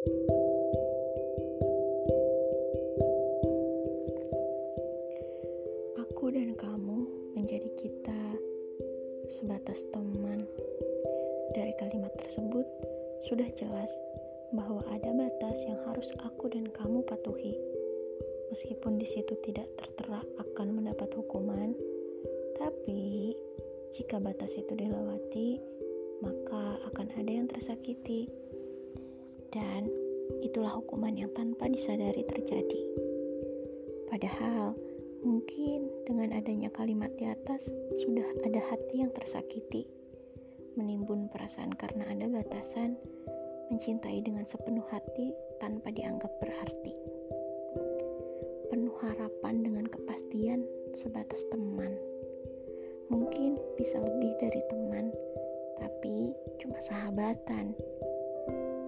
Aku dan kamu menjadi kita sebatas teman. Dari kalimat tersebut sudah jelas bahwa ada batas yang harus aku dan kamu patuhi. Meskipun di situ tidak tertera akan mendapat hukuman, tapi jika batas itu dilewati, maka akan ada yang tersakiti. Dan itulah hukuman yang tanpa disadari terjadi. Padahal, mungkin dengan adanya kalimat di atas, sudah ada hati yang tersakiti, menimbun perasaan karena ada batasan, mencintai dengan sepenuh hati tanpa dianggap berarti. Penuh harapan dengan kepastian sebatas teman. Mungkin bisa lebih dari teman, tapi cuma sahabatan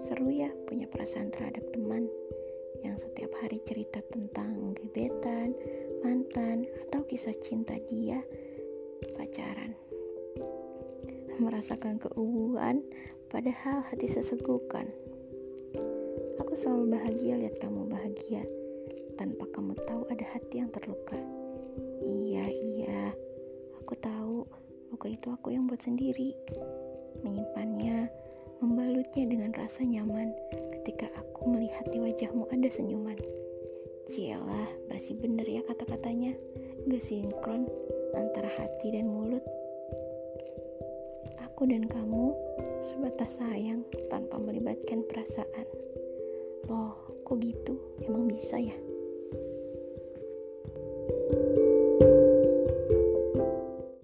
Seru ya punya perasaan terhadap teman yang setiap hari cerita tentang gebetan, mantan, atau kisah cinta dia pacaran. Merasakan keuuan padahal hati sesegukan. Aku selalu bahagia lihat kamu bahagia tanpa kamu tahu ada hati yang terluka. Iya, iya. Aku tahu luka itu aku yang buat sendiri. Menyimpannya membalutnya dengan rasa nyaman ketika aku melihat di wajahmu ada senyuman. Cielah, basi bener ya kata-katanya, gak sinkron antara hati dan mulut. Aku dan kamu sebatas sayang tanpa melibatkan perasaan. Loh, kok gitu? Emang bisa ya? thank you